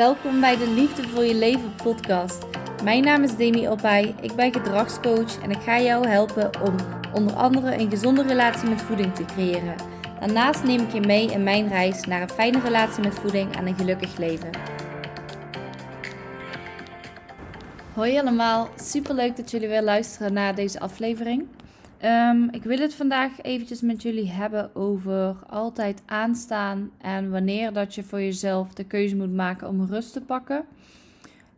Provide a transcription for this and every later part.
Welkom bij de Liefde voor je leven podcast. Mijn naam is Demi Opay, ik ben gedragscoach en ik ga jou helpen om onder andere een gezonde relatie met voeding te creëren. Daarnaast neem ik je mee in mijn reis naar een fijne relatie met voeding en een gelukkig leven. Hoi allemaal, super leuk dat jullie weer luisteren naar deze aflevering. Ehm, ik wil het vandaag eventjes met jullie hebben over altijd aanstaan en wanneer dat je voor jezelf de keuze moet maken om rust te pakken.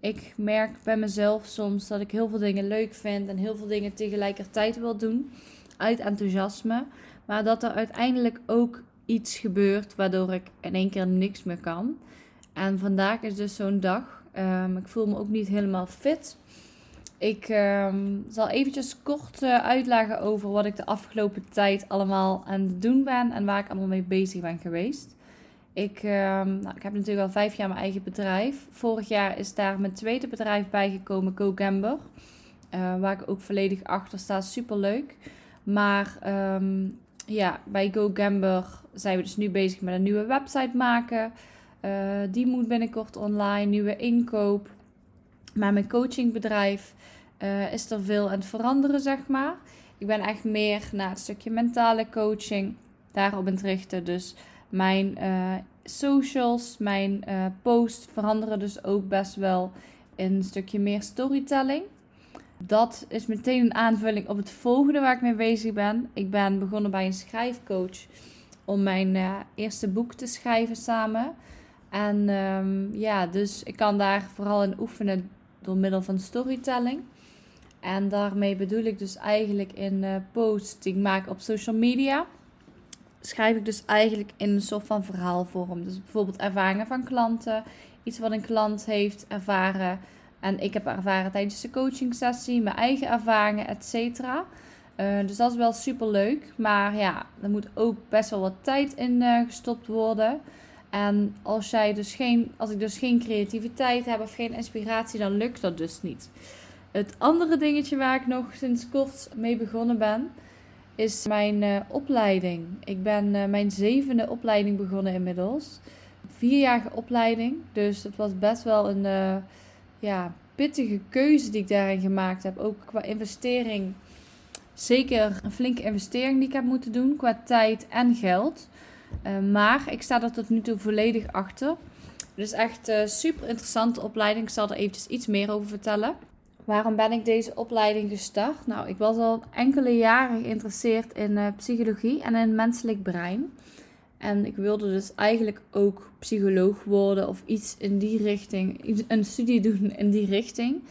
Ik merk bij mezelf soms dat ik heel veel dingen leuk vind en heel veel dingen tegelijkertijd wil doen uit enthousiasme, maar dat er uiteindelijk ook iets gebeurt waardoor ik in één keer niks meer kan. En vandaag is dus zo'n dag. Um, ik voel me ook niet helemaal fit. Ik um, zal eventjes kort uh, uitleggen over wat ik de afgelopen tijd allemaal aan het doen ben en waar ik allemaal mee bezig ben geweest. Ik, um, nou, ik heb natuurlijk al vijf jaar mijn eigen bedrijf. Vorig jaar is daar mijn tweede bedrijf bijgekomen, GoGamber. Uh, waar ik ook volledig achter sta. Super leuk. Maar um, ja, bij GoGamber zijn we dus nu bezig met een nieuwe website maken. Uh, die moet binnenkort online, nieuwe inkoop. Maar mijn coachingbedrijf uh, is er veel aan het veranderen, zeg maar. Ik ben echt meer naar het stukje mentale coaching daarop aan het richten. Dus mijn uh, socials, mijn uh, posts veranderen dus ook best wel in een stukje meer storytelling. Dat is meteen een aanvulling op het volgende waar ik mee bezig ben. Ik ben begonnen bij een schrijfcoach om mijn eerste boek te schrijven samen. En um, ja, dus ik kan daar vooral in oefenen door middel van storytelling. En daarmee bedoel ik dus eigenlijk in uh, posts die ik maak op social media. Schrijf ik dus eigenlijk in een soort van verhaalvorm. Dus bijvoorbeeld ervaringen van klanten. Iets wat een klant heeft ervaren. En ik heb ervaren tijdens de coaching sessie. Mijn eigen ervaringen, et cetera. Uh, dus dat is wel super leuk. Maar ja, er moet ook best wel wat tijd in uh, gestopt worden. En als, jij dus geen, als ik dus geen creativiteit heb of geen inspiratie, dan lukt dat dus niet. Het andere dingetje waar ik nog sinds kort mee begonnen ben, is mijn uh, opleiding. Ik ben uh, mijn zevende opleiding begonnen inmiddels. Vierjarige opleiding. Dus het was best wel een uh, ja, pittige keuze die ik daarin gemaakt heb. Ook qua investering. Zeker een flinke investering die ik heb moeten doen qua tijd en geld. Maar ik sta er tot nu toe volledig achter. Het is echt een super interessante opleiding. Ik zal er eventjes iets meer over vertellen. Waarom ben ik deze opleiding gestart? Nou, ik was al enkele jaren geïnteresseerd in uh, psychologie en in menselijk brein. En ik wilde dus eigenlijk ook psycholoog worden of iets in die richting, een studie doen in die richting.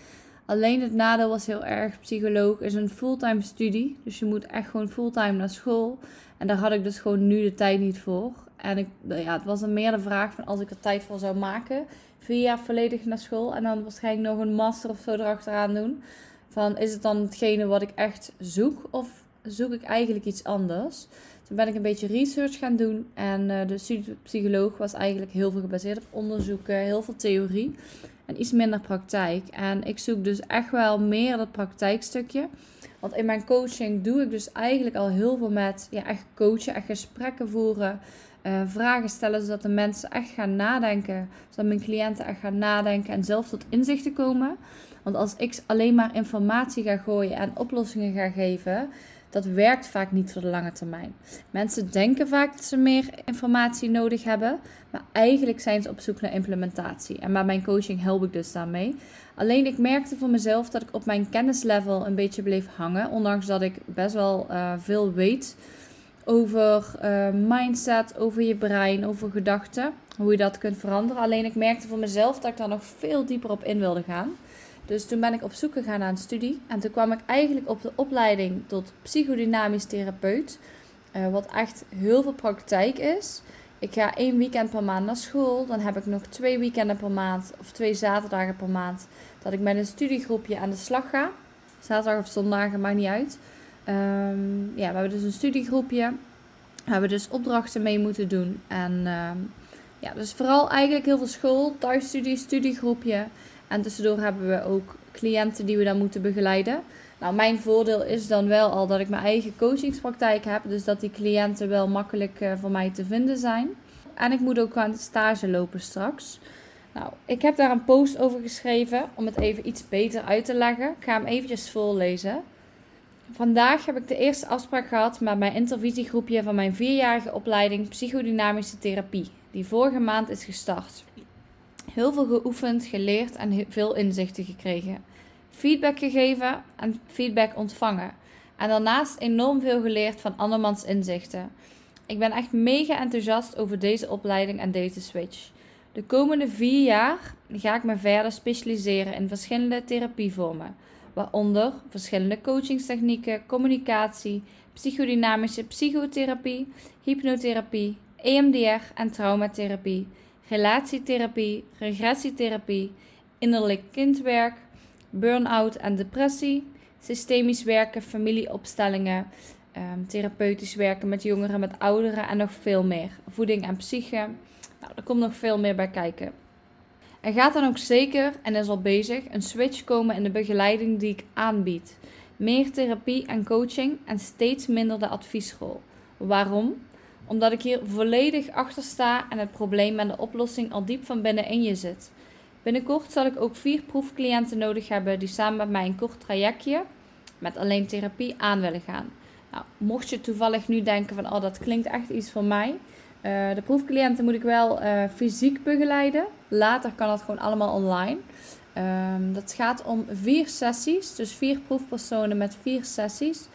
Alleen het nadeel was heel erg, psycholoog is een fulltime studie. Dus je moet echt gewoon fulltime naar school. En daar had ik dus gewoon nu de tijd niet voor. En ik, ja, het was een meer de vraag van als ik er tijd voor zou maken, vier jaar volledig naar school en dan waarschijnlijk nog een master of zo erachteraan doen. Van is het dan hetgene wat ik echt zoek of zoek ik eigenlijk iets anders? Toen ben ik een beetje research gaan doen en uh, de psycholoog was eigenlijk heel veel gebaseerd op onderzoeken, heel veel theorie en iets minder praktijk. En ik zoek dus echt wel meer dat praktijkstukje. Want in mijn coaching doe ik dus eigenlijk al heel veel met ja, echt coachen, echt gesprekken voeren. Uh, vragen stellen, zodat de mensen echt gaan nadenken. Zodat mijn cliënten echt gaan nadenken en zelf tot inzichten komen. Want als ik alleen maar informatie ga gooien en oplossingen ga geven, dat werkt vaak niet voor de lange termijn. Mensen denken vaak dat ze meer informatie nodig hebben, maar eigenlijk zijn ze op zoek naar implementatie. En bij mijn coaching help ik dus daarmee. Alleen ik merkte voor mezelf dat ik op mijn kennislevel een beetje bleef hangen, ondanks dat ik best wel uh, veel weet over uh, mindset, over je brein, over gedachten. Hoe je dat kunt veranderen. Alleen ik merkte voor mezelf dat ik daar nog veel dieper op in wilde gaan. Dus toen ben ik op zoek gegaan naar een studie. En toen kwam ik eigenlijk op de opleiding tot psychodynamisch therapeut. Uh, wat echt heel veel praktijk is. Ik ga één weekend per maand naar school. Dan heb ik nog twee weekenden per maand. Of twee zaterdagen per maand. Dat ik met een studiegroepje aan de slag ga. Zaterdag of zondagen, maakt niet uit. Um, ja, we hebben dus een studiegroepje. We hebben dus opdrachten mee moeten doen. En um, ja, dus vooral eigenlijk heel veel school, thuisstudie, studiegroepje. En tussendoor hebben we ook cliënten die we dan moeten begeleiden. Nou, mijn voordeel is dan wel al dat ik mijn eigen coachingspraktijk heb. Dus dat die cliënten wel makkelijk uh, voor mij te vinden zijn. En ik moet ook aan stage lopen straks. Nou, ik heb daar een post over geschreven om het even iets beter uit te leggen. Ik ga hem eventjes voorlezen. Vandaag heb ik de eerste afspraak gehad met mijn intervisiegroepje van mijn vierjarige opleiding psychodynamische therapie, die vorige maand is gestart. Heel veel geoefend, geleerd en veel inzichten gekregen. Feedback gegeven en feedback ontvangen. En daarnaast enorm veel geleerd van andermans inzichten. Ik ben echt mega enthousiast over deze opleiding en deze switch. De komende vier jaar ga ik me verder specialiseren in verschillende therapievormen, waaronder verschillende coachingstechnieken, communicatie, psychodynamische psychotherapie, hypnotherapie, EMDR en traumatherapie, relatietherapie, regressietherapie, innerlijk kindwerk, burn-out en depressie, systemisch werken, familieopstellingen, um, therapeutisch werken met jongeren, met ouderen en nog veel meer. Voeding en psyche. Nou, er komt nog veel meer bij kijken. Er gaat dan ook zeker, en is al bezig, een switch komen in de begeleiding die ik aanbied. Meer therapie en coaching en steeds minder de adviesrol. Waarom? Omdat ik hier volledig achter sta en het probleem en de oplossing al diep van binnen in je zit. Binnenkort zal ik ook vier proefcliënten nodig hebben die samen met mij een kort trajectje met alleen therapie aan willen gaan. Nou, mocht je toevallig nu denken van, oh dat klinkt echt iets voor mij. Uh, de proefcliënten moet ik wel uh, fysiek begeleiden. Later kan dat gewoon allemaal online. Um, dat gaat om vier sessies, dus vier proefpersonen met vier sessies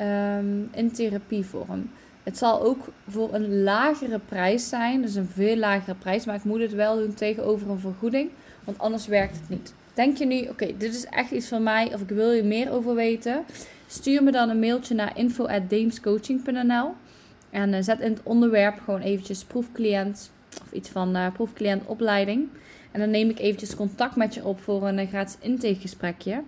um, in therapievorm. Het zal ook voor een lagere prijs zijn, dus een veel lagere prijs, maar ik moet het wel doen tegenover een vergoeding, want anders werkt het niet. Denk je nu, oké, dit is echt iets van mij of ik wil je meer over weten? Stuur me dan een mailtje naar info.deemscoaching.nl en uh, zet in het onderwerp gewoon eventjes proefcliënt of iets van uh, proefcliëntopleiding. En dan neem ik eventjes contact met je op voor een uh, gratis intakegesprekje.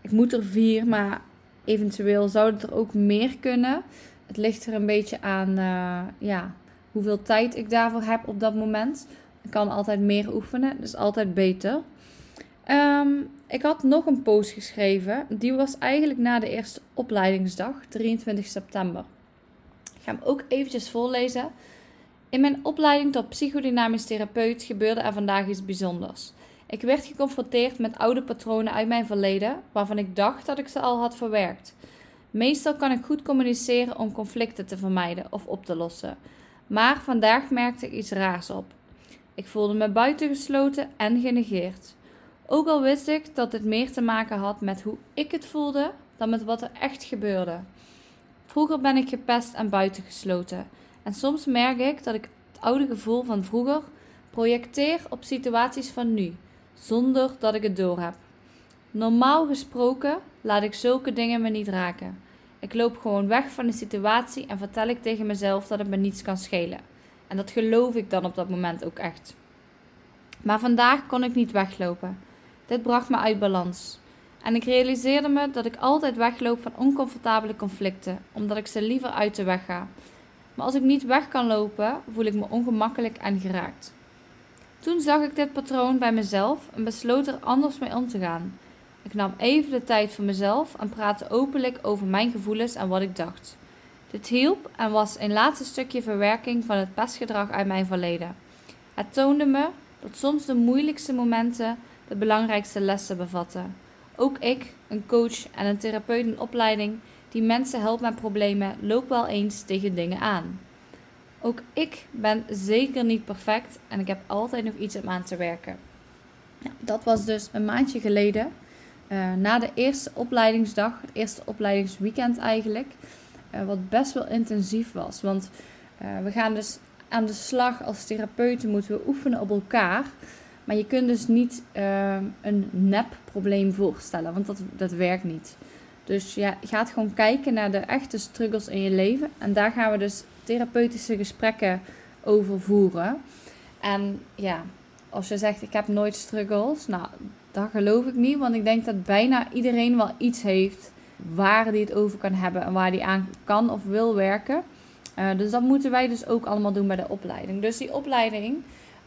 Ik moet er vier, maar eventueel zouden er ook meer kunnen. Het ligt er een beetje aan ja, hoeveel tijd ik daarvoor heb op dat moment. Ik kan altijd meer oefenen, dus altijd beter. Um, ik had nog een post geschreven. Die was eigenlijk na de eerste opleidingsdag, 23 september. Ik ga hem ook eventjes voorlezen. In mijn opleiding tot psychodynamisch therapeut gebeurde er vandaag iets bijzonders. Ik werd geconfronteerd met oude patronen uit mijn verleden, waarvan ik dacht dat ik ze al had verwerkt. Meestal kan ik goed communiceren om conflicten te vermijden of op te lossen. Maar vandaag merkte ik iets raars op. Ik voelde me buitengesloten en genegeerd. Ook al wist ik dat het meer te maken had met hoe ik het voelde dan met wat er echt gebeurde. Vroeger ben ik gepest en buitengesloten. En soms merk ik dat ik het oude gevoel van vroeger projecteer op situaties van nu, zonder dat ik het doorheb. Normaal gesproken laat ik zulke dingen me niet raken. Ik loop gewoon weg van de situatie en vertel ik tegen mezelf dat het me niets kan schelen. En dat geloof ik dan op dat moment ook echt. Maar vandaag kon ik niet weglopen. Dit bracht me uit balans. En ik realiseerde me dat ik altijd wegloop van oncomfortabele conflicten, omdat ik ze liever uit de weg ga. Maar als ik niet weg kan lopen, voel ik me ongemakkelijk en geraakt. Toen zag ik dit patroon bij mezelf en besloot er anders mee om te gaan. Ik nam even de tijd voor mezelf en praatte openlijk over mijn gevoelens en wat ik dacht. Dit hielp en was een laatste stukje verwerking van het pestgedrag uit mijn verleden. Het toonde me dat soms de moeilijkste momenten de belangrijkste lessen bevatten. Ook ik, een coach en een therapeut in opleiding die mensen helpt met problemen, loop wel eens tegen dingen aan. Ook ik ben zeker niet perfect en ik heb altijd nog iets om aan te werken. Ja, dat was dus een maandje geleden. Uh, na de eerste opleidingsdag, het eerste opleidingsweekend eigenlijk. Uh, wat best wel intensief was. Want uh, we gaan dus aan de slag als therapeuten, moeten we oefenen op elkaar. Maar je kunt dus niet een nep-probleem voorstellen, want dat, dat werkt niet. Dus ja, je gaat gewoon kijken naar de echte struggles in je leven. En daar gaan we dus therapeutische gesprekken over voeren. En ja, als je zegt ik heb nooit struggles, nou, dat geloof ik niet. Want ik denk dat bijna iedereen wel iets heeft waar die het over kan hebben en waar die aan kan of wil werken. Uh, dus dat moeten wij dus ook allemaal doen bij de opleiding. Dus die opleiding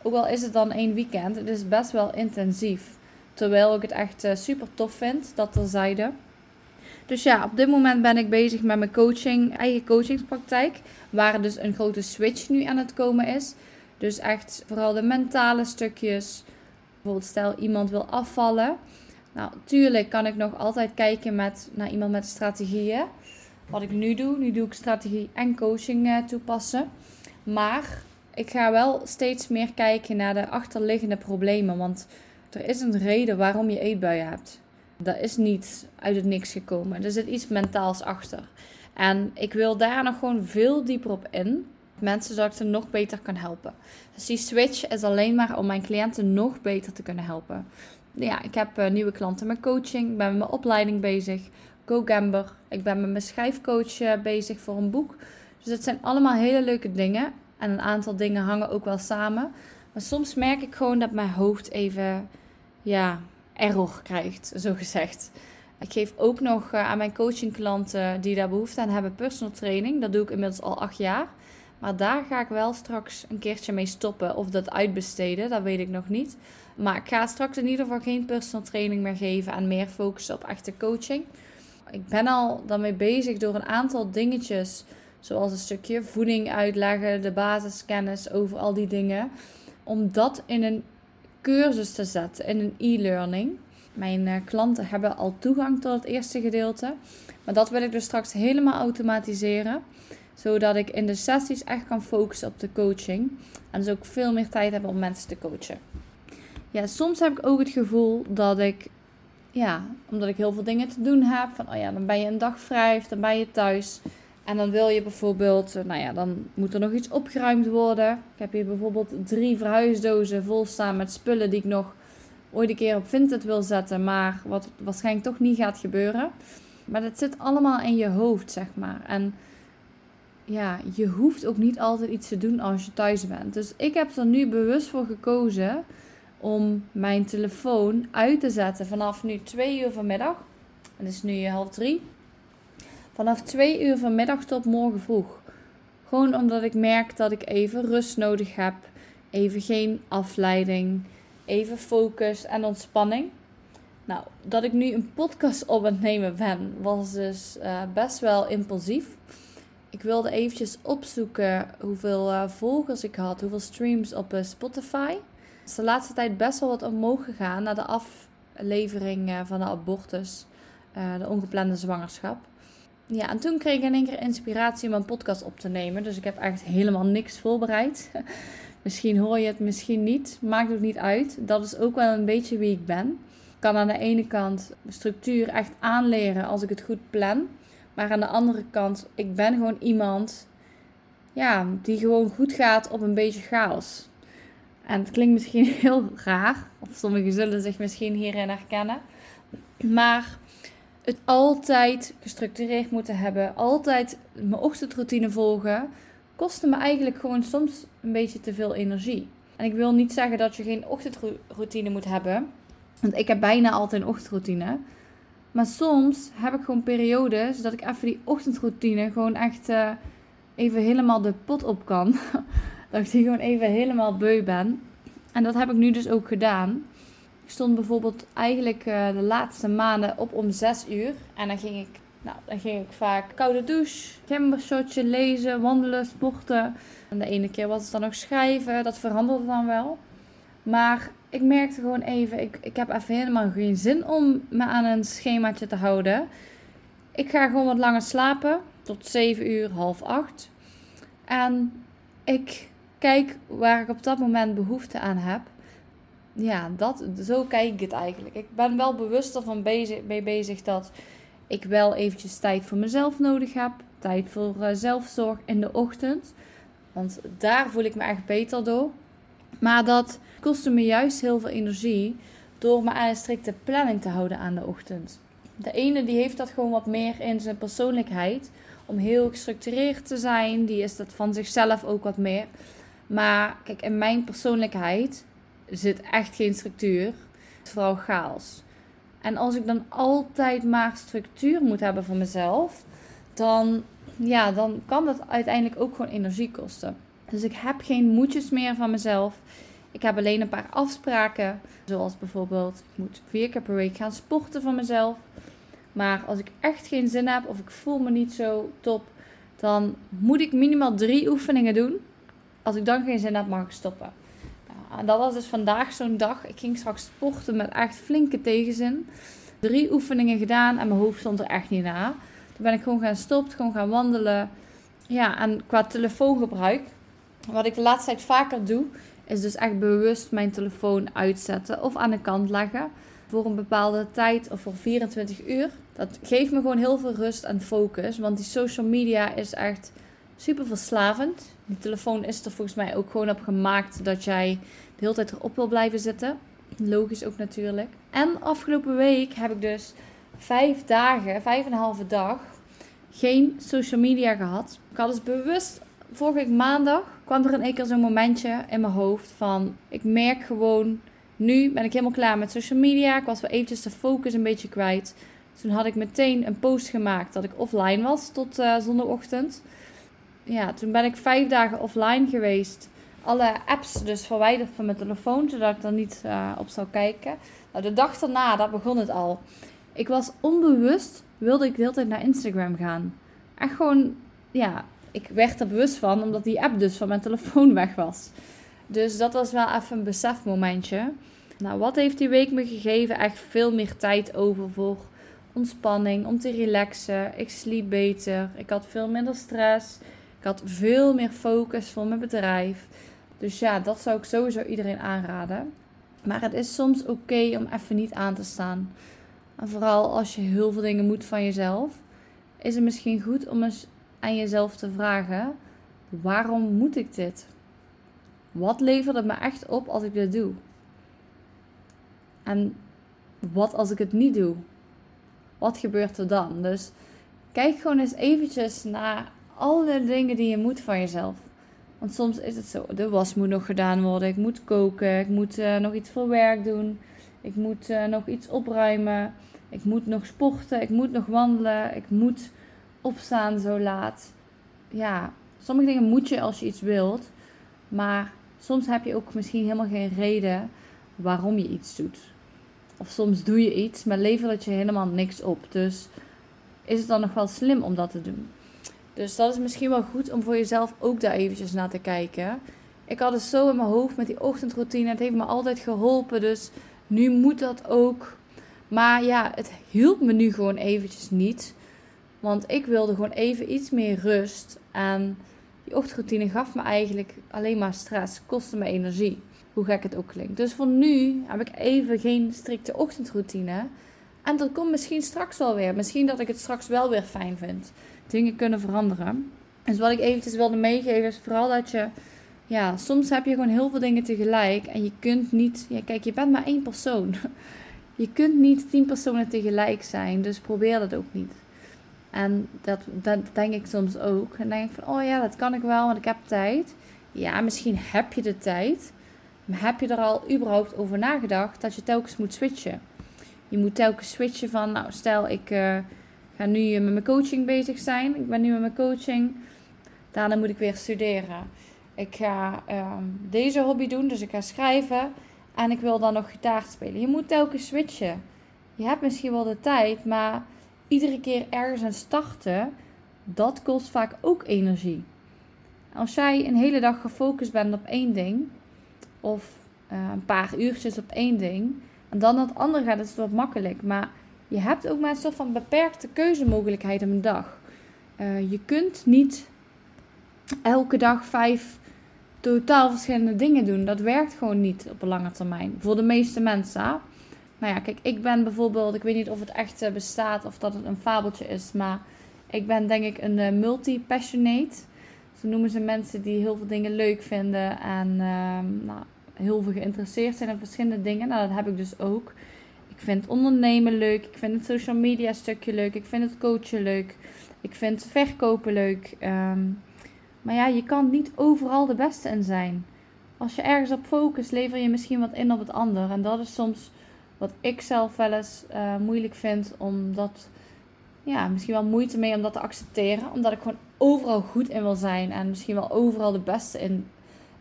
ook al is het dan één weekend, het is best wel intensief. Terwijl ik het echt uh, super tof vind, dat terzijde. Dus ja, op dit moment ben ik bezig met mijn coaching, eigen coachingspraktijk. Waar dus een grote switch nu aan het komen is. Dus echt vooral de mentale stukjes, Bijvoorbeeld stel iemand wil afvallen. Nou, tuurlijk kan ik nog altijd kijken met, naar iemand met strategieën. Wat ik nu doe, nu doe ik strategie en coaching uh, toepassen. Maar ik ga wel steeds meer kijken naar de achterliggende problemen. Want er is een reden waarom je eetbuien hebt. Dat is niet uit het niks gekomen. Er zit iets mentaals achter. En ik wil daar nog gewoon veel dieper op in. Mensen zodat ik ze nog beter kan helpen. Dus die switch is alleen maar om mijn cliënten nog beter te kunnen helpen. Ja, ik heb uh, nieuwe klanten met coaching. Ik ben met mijn opleiding bezig. GoGamber. Ik ben met mijn schrijfcoach uh, bezig voor een boek. Dus het zijn allemaal hele leuke dingen. En een aantal dingen hangen ook wel samen. Maar soms merk ik gewoon dat mijn hoofd even, ja, error krijgt, zo gezegd. Ik geef ook nog uh, aan mijn coachingklanten die daar behoefte aan hebben personal training. Dat doe ik inmiddels al acht jaar. Maar daar ga ik wel straks een keertje mee stoppen. Of dat uitbesteden, dat weet ik nog niet. Maar ik ga straks in ieder geval geen personal training meer geven en meer focussen op echte coaching. Ik ben al daarmee bezig door een aantal dingetjes, zoals een stukje voeding uitleggen, de basiskennis over al die dingen, om dat in een cursus te zetten, in een e-learning. Mijn uh, klanten hebben al toegang tot het eerste gedeelte, maar dat wil ik dus straks helemaal automatiseren zodat ik in de sessies echt kan focussen op de coaching. En dus ook veel meer tijd heb om mensen te coachen. Ja, soms heb ik ook het gevoel dat ik, ja, omdat ik heel veel dingen te doen heb. Van, oh ja, dan ben je een dag vrij of dan ben je thuis. En dan wil je bijvoorbeeld, nou ja, dan moet er nog iets opgeruimd worden. Ik heb hier bijvoorbeeld drie verhuisdozen vol staan met spullen die ik nog ooit een keer op Vinted wil zetten. Maar wat waarschijnlijk toch niet gaat gebeuren. Maar dat zit allemaal in je hoofd, zeg maar. En ja, je hoeft ook niet altijd iets te doen als je thuis bent. Dus ik heb er nu bewust voor gekozen om mijn telefoon uit te zetten vanaf nu twee uur vanmiddag. Het is nu half drie. Vanaf twee uur vanmiddag tot morgen vroeg. Gewoon omdat ik merk dat ik even rust nodig heb. Even geen afleiding. Even focus en ontspanning. Nou, dat ik nu een podcast op het nemen ben, was dus uh, best wel impulsief. Ik wilde eventjes opzoeken hoeveel uh, volgers ik had, hoeveel streams op uh, Spotify. Het is de laatste tijd best wel wat omhoog gegaan na de aflevering uh, van de abortus, de ongeplande zwangerschap. Ja, en toen kreeg ik in één keer inspiratie om een podcast op te nemen. Dus ik heb echt helemaal niks voorbereid. misschien hoor je het, misschien niet. Maakt ook niet uit. Dat is ook wel een beetje wie ik ben. Ik kan aan de ene kant structuur echt aanleren als ik het goed plan. Maar aan de andere kant, ik ben gewoon iemand ja, die gewoon goed gaat op een beetje chaos. En het klinkt misschien heel raar, of sommigen zullen zich misschien hierin herkennen. Maar het altijd gestructureerd moeten hebben, altijd mijn ochtendroutine volgen, kostte me eigenlijk gewoon soms een beetje te veel energie. En ik wil niet zeggen dat je geen ochtendroutine moet hebben, want ik heb bijna altijd een ochtendroutine. Maar soms heb ik gewoon periodes dat ik even die ochtendroutine gewoon echt uh, even helemaal de pot op kan. dat ik die gewoon even helemaal beu ben. En dat heb ik nu dus ook gedaan. Ik stond bijvoorbeeld eigenlijk uh, de laatste maanden op om 6 uur. En dan ging ik, nou, dan ging ik vaak koude douche, gembershotje, lezen, wandelen, sporten. En de ene keer was het dan nog schrijven. Dat veranderde dan wel. Maar ik merkte gewoon even, ik, ik heb even helemaal geen zin om me aan een schemaatje te houden. Ik ga gewoon wat langer slapen, tot 7 uur, half 8. En ik kijk waar ik op dat moment behoefte aan heb. Ja, dat, zo kijk ik het eigenlijk. Ik ben wel bewust ervan bezig, bezig dat ik wel eventjes tijd voor mezelf nodig heb. Tijd voor uh, zelfzorg in de ochtend. Want daar voel ik me echt beter door. Maar dat kostte me juist heel veel energie door me aan een strikte planning te houden aan de ochtend. De ene die heeft dat gewoon wat meer in zijn persoonlijkheid. Om heel gestructureerd te zijn. Die is dat van zichzelf ook wat meer. Maar kijk, in mijn persoonlijkheid zit echt geen structuur. Het is vooral chaos. En als ik dan altijd maar structuur moet hebben voor mezelf, dan, ja, dan kan dat uiteindelijk ook gewoon energie kosten. Dus ik heb geen moedjes meer van mezelf. Ik heb alleen een paar afspraken. Zoals bijvoorbeeld, ik moet vier keer per week gaan sporten van mezelf. Maar als ik echt geen zin heb of ik voel me niet zo top, dan moet ik minimaal drie oefeningen doen. Als ik dan geen zin heb, mag ik stoppen. En dat was dus vandaag zo'n dag. Ik ging straks sporten met echt flinke tegenzin. Drie oefeningen gedaan en mijn hoofd stond er echt niet na. Toen ben ik gewoon gaan stoppen, gewoon gaan wandelen. Ja, en qua telefoongebruik, wat ik de laatste tijd vaker doe, is dus echt bewust mijn telefoon uitzetten of aan de kant leggen voor een bepaalde tijd of voor 24 uur. Dat geeft me gewoon heel veel rust en focus, want die social media is echt super verslavend. Die telefoon is er volgens mij ook gewoon op gemaakt dat jij de hele tijd erop wil blijven zitten. Logisch ook natuurlijk. En afgelopen week heb ik dus vijf dagen, vijf en een halve dag, geen social media gehad. Ik had dus bewust, vorige maandag, kwam er in één keer zo'n momentje in mijn hoofd van, ik merk gewoon, nu ben ik helemaal klaar met social media. Ik was wel eventjes de focus een beetje kwijt. Toen had ik meteen een post gemaakt dat ik offline was tot uh, zondagochtend. Ja, toen ben ik vijf dagen offline geweest. Alle apps dus verwijderd van mijn telefoon, zodat ik er niet uh, op zou kijken. Nou, de dag daarna, dat begon het al. Ik was onbewust, wilde ik de hele tijd naar Instagram gaan. Echt gewoon, ja, ik werd er bewust van, omdat die app dus van mijn telefoon weg was. Dus dat was wel even een besefmomentje. Nou, wat heeft die week me gegeven? Echt veel meer tijd over voor ontspanning, om te relaxen. Ik sliep beter. Ik had veel minder stress. Ik had veel meer focus voor mijn bedrijf. Dus ja, dat zou ik sowieso iedereen aanraden. Maar het is soms oké om even niet aan te staan. En vooral als je heel veel dingen moet van jezelf, is het misschien goed om eens aan jezelf te vragen: waarom moet ik dit? Wat levert het me echt op als ik dit doe? En wat als ik het niet doe? Wat gebeurt er dan? Dus kijk gewoon eens eventjes naar alle dingen die je moet van jezelf. Want soms is het zo, de was moet nog gedaan worden, ik moet koken, ik moet uh, nog iets voor werk doen, ik moet uh, nog iets opruimen, ik moet nog sporten, ik moet nog wandelen, ik moet opstaan zo laat. Ja, sommige dingen moet je als je iets wilt, maar soms heb je ook misschien helemaal geen reden waarom je iets doet. Of soms doe je iets, maar levert het je helemaal niks op. Dus is het dan nog wel slim om dat te doen? Dus dat is misschien wel goed om voor jezelf ook daar eventjes naar te kijken. Ik had het zo in mijn hoofd met die ochtendroutine. Het heeft me altijd geholpen. Dus nu moet dat ook. Maar ja, het hielp me nu gewoon eventjes niet. Want ik wilde gewoon even iets meer rust. En die ochtendroutine gaf me eigenlijk alleen maar stress. Kostte me energie. Hoe gek het ook klinkt. Dus voor nu heb ik even geen strikte ochtendroutine. En dat komt misschien straks wel weer. Misschien dat ik het straks wel weer fijn vind dingen kunnen veranderen. Dus wat ik eventjes wilde meegeven is vooral dat je, ja, soms heb je gewoon heel veel dingen tegelijk en je kunt niet, ja, kijk, je bent maar één persoon. Je kunt niet tien personen tegelijk zijn, dus probeer dat ook niet. En dat, denk ik soms ook. En denk ik van, oh ja, dat kan ik wel, want ik heb tijd. Ja, misschien heb je de tijd. Maar heb je er al überhaupt over nagedacht dat je telkens moet switchen? Je moet telkens switchen van, nou, stel ik... Uh, ga nu met mijn coaching bezig zijn. Ik ben nu met mijn coaching. Daarna moet ik weer studeren. Ik ga ehm, deze hobby doen, dus ik ga schrijven. En ik wil dan nog gitaar spelen. Je moet telkens switchen. Je hebt misschien wel de tijd, maar iedere keer ergens aan starten, dat kost vaak ook energie. Als jij een hele dag gefocust bent op één ding, of uh, een paar uurtjes op één ding, en dan dat andere gaat, is het wat makkelijk. Maar je hebt ook maar een soort van beperkte keuzemogelijkheid op een dag. Uh, je kunt niet elke dag vijf totaal verschillende dingen doen. Dat werkt gewoon niet op een lange termijn. Voor de meeste mensen. Nou ja, kijk, ik ben bijvoorbeeld, ik weet niet of het echt eh, bestaat of dat het een fabeltje is, maar ik ben denk ik een uh, multi-passionate. Zo noemen ze mensen die heel veel dingen leuk vinden en uh, nou, heel veel geïnteresseerd zijn in verschillende dingen. Nou, dat heb ik dus ook. Ik vind ondernemen leuk. Ik vind het social media stukje leuk. Ik vind het coachen leuk. Ik vind verkopen leuk. Ehm, maar ja, je kan niet overal de beste in zijn. Als je ergens op focust, lever je misschien wat in op het ander. En dat is soms wat ik zelf wel eens uh, moeilijk vind. Omdat, ja, misschien wel moeite mee om dat te accepteren. Omdat ik gewoon overal goed in wil zijn. En misschien wel overal de beste in,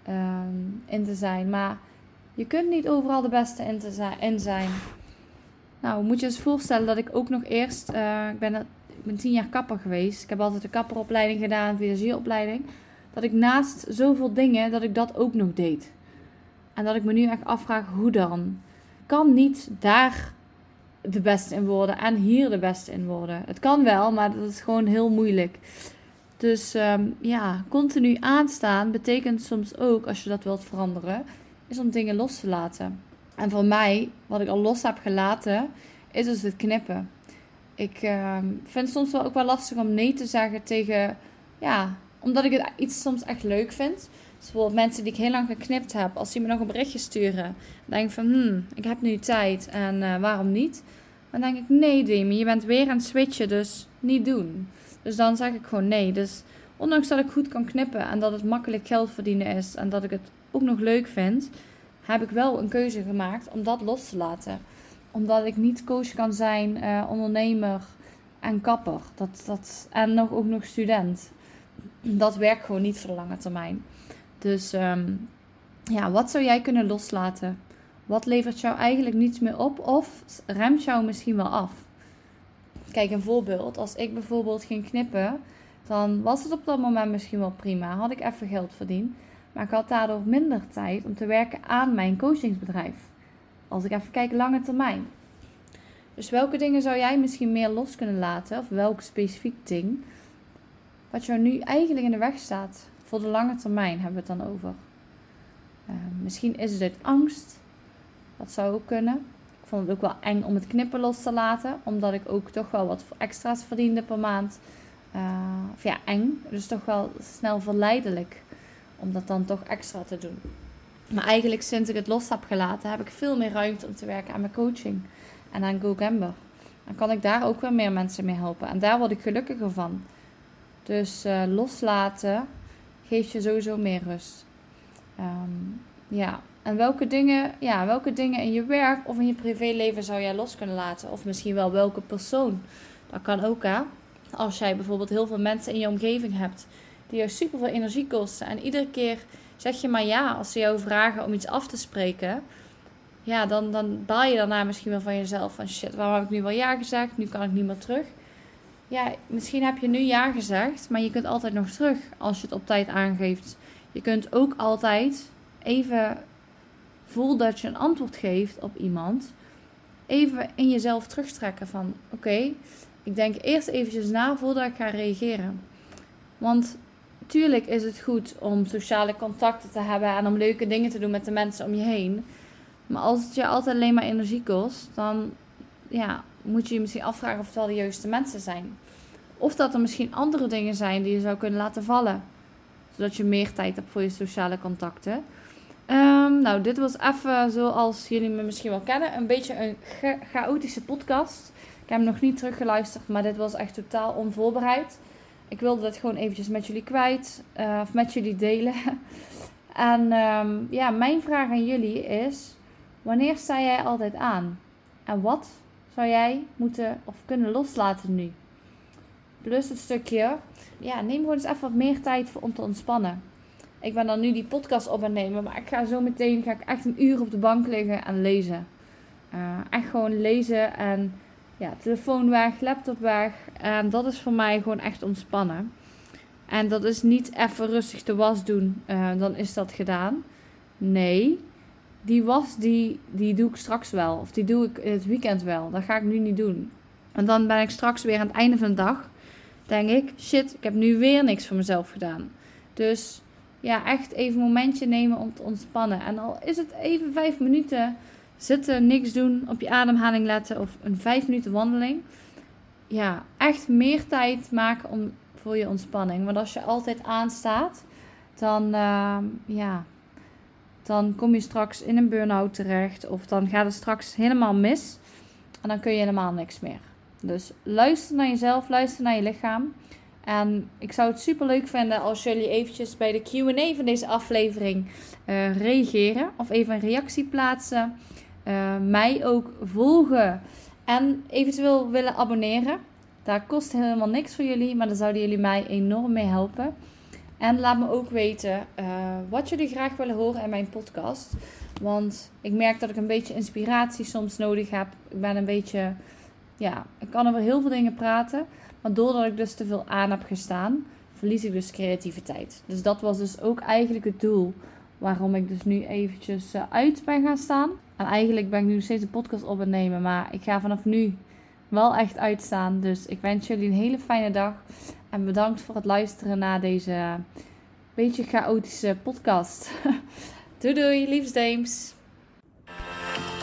ehm, in te zijn. Maar je kunt niet overal de beste in, te zijn. Nou, moet je eens voorstellen dat ik ook nog eerst, uh, ik, ben, ik ben tien jaar kapper geweest. Ik heb altijd een kapperopleiding gedaan, visagieropleiding. Dat ik naast zoveel dingen, dat ik dat ook nog deed. En dat ik me nu echt afvraag, hoe dan? Kan niet daar de beste in worden en hier de beste in worden. Het kan wel, maar dat is gewoon heel moeilijk. Dus ehm, ja, continu aanstaan betekent soms ook, als je dat wilt veranderen, is om dingen los te laten. En voor mij, wat ik al los heb gelaten, is dus het knippen. Ik ehm, vind het soms wel ook wel lastig om nee te zeggen tegen, ja, omdat ik het iets soms echt leuk vind. Bijvoorbeeld mensen die ik heel lang geknipt heb, als die me nog een berichtje sturen, dan denk ik van, hmm, ik heb nu tijd en uh, waarom niet? Dan denk ik, nee Demi, je bent weer aan het switchen, dus niet doen. Dus dan zeg ik gewoon nee. Dus ondanks dat ik goed kan knippen en dat het makkelijk geld verdienen is en dat ik het ook nog leuk vind, heb ik wel een keuze gemaakt om dat los te laten. Omdat ik niet coach kan zijn, uh, ondernemer en kapper. Dat, dat, en nog, ook nog student. Dat werkt gewoon niet voor de lange termijn. Dus um, ja, wat zou jij kunnen loslaten? Wat levert jou eigenlijk niets meer op of remt jou misschien wel af? Kijk, een voorbeeld. Als ik bijvoorbeeld ging knippen, dan was het op dat moment misschien wel prima. Had ik even geld verdiend. Maar ik had daardoor minder tijd om te werken aan mijn coachingsbedrijf. Als ik even kijk lange termijn. Dus welke dingen zou jij misschien meer los kunnen laten? Of welk specifiek ding? Wat jou nu eigenlijk in de weg staat. Voor de lange termijn hebben we het dan over. Uh, misschien is het angst. Dat zou ook kunnen. Ik vond het ook wel eng om het knippen los te laten. Omdat ik ook toch wel wat extra's verdiende per maand. Uh, of ja, eng. Dus toch wel snel verleidelijk om dat dan toch extra te doen. Maar eigenlijk sinds ik het los heb gelaten, heb ik veel meer ruimte om te werken aan mijn coaching en aan Go Gamber. Dan kan ik daar ook weer meer mensen mee helpen. En daar word ik gelukkiger van. Dus uh, loslaten geeft je sowieso meer rust. Um, ja, en welke dingen, ja, welke dingen in je werk of in je privéleven zou jij los kunnen laten? Of misschien wel welke persoon? Dat kan ook, hè? Als jij bijvoorbeeld heel veel mensen in je omgeving hebt die jou super veel energie kosten. En iedere keer zeg je maar ja als ze jou vragen om iets af te spreken. Ja, dan, dan baal je daarna misschien wel van jezelf. Van shit, waarom heb ik nu wel ja gezegd? Nu kan ik niet meer terug. Ja, misschien heb je nu ja gezegd, maar je kunt altijd nog terug als je het op tijd aangeeft. Je kunt ook altijd even voel dat je een antwoord geeft op iemand. Even in jezelf terugtrekken van oké, ik denk eerst eventjes na voordat ik ga reageren. Want tuurlijk is het goed om sociale contacten te hebben en om leuke dingen te doen met de mensen om je heen. Maar als het je altijd alleen maar energie kost, dan ja, moet je je misschien afvragen of het wel de juiste mensen zijn. Of dat er misschien andere dingen zijn die je zou kunnen laten vallen. Zodat je meer tijd hebt voor je sociale contacten. Um, nou, dit was even zoals jullie me misschien wel kennen. Een beetje een chaotische podcast. Ik heb hem nog niet teruggeluisterd, maar dit was echt totaal onvoorbereid. Ik wilde dat gewoon eventjes met jullie kwijt. Uh, of met jullie delen. en um, ja, mijn vraag aan jullie is: wanneer sta jij altijd aan? En wat zou jij moeten of kunnen loslaten nu? Plus het stukje, ja, neem gewoon eens even wat meer tijd voor om te ontspannen. Ik ben dan nu die podcast op aan nemen, maar ik ga zo meteen ga ik echt een uur op de bank liggen en lezen. Uh, echt gewoon lezen en ja, telefoon weg, laptop weg. En dat is voor mij gewoon echt ontspannen. En dat is niet even rustig de was doen, uh, dan is dat gedaan. Nee, die was die, die doe ik straks wel. Of die doe ik het weekend wel. Dat ga ik nu niet doen. En dan ben ik straks weer aan het einde van de dag. Denk ik, shit, ik heb nu weer niks voor mezelf gedaan. Dus ja, echt even een momentje nemen om te ontspannen. En al is het even vijf minuten zitten, niks doen, op je ademhaling letten of een vijf minuten wandeling. Ja, echt meer tijd maken om, voor je ontspanning. Want als je altijd aanstaat, dan, uh, ja, dan kom je straks in een burn-out terecht. Of dan gaat het straks helemaal mis. En dan kun je helemaal niks meer. Dus luister naar jezelf, luister naar je lichaam. En ik zou het super leuk vinden als jullie eventjes bij de Q&A van deze aflevering uh, reageren. Of even een reactie plaatsen. Uh, mij ook volgen. En eventueel willen abonneren. Daar kost helemaal niks voor jullie. Maar daar zouden jullie mij enorm mee helpen. En laat me ook weten uh, wat jullie graag willen horen in mijn podcast. Want ik merk dat ik een beetje inspiratie soms nodig heb. Ik ben een beetje... Ja, ik kan over heel veel dingen praten. Maar doordat ik dus te veel aan heb gestaan, verlies ik dus creativiteit. Dus dat was dus ook eigenlijk het doel waarom ik dus nu eventjes eh, uit ben gaan staan. En eigenlijk ben ik nu steeds een podcast op het nemen, maar ik ga vanaf nu wel echt uitstaan. Dus ik wens jullie een hele fijne dag en bedankt voor het luisteren naar deze beetje chaotische podcast. doei doei, liefsteams.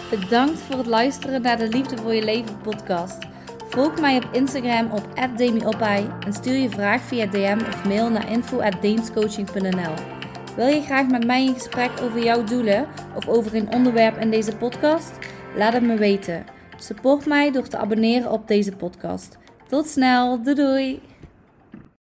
Bedankt voor het luisteren naar de Liefde voor je leven podcast. Volg mij op Instagram op @demiopai en stuur je vraag via DM of mail naar info@deemscoaching.nl. Wil je graag met mij in gesprek over jouw doelen of over een onderwerp in deze podcast? Laat het me weten. Support mij door te abonneren op deze podcast. Tot snel, doei doei!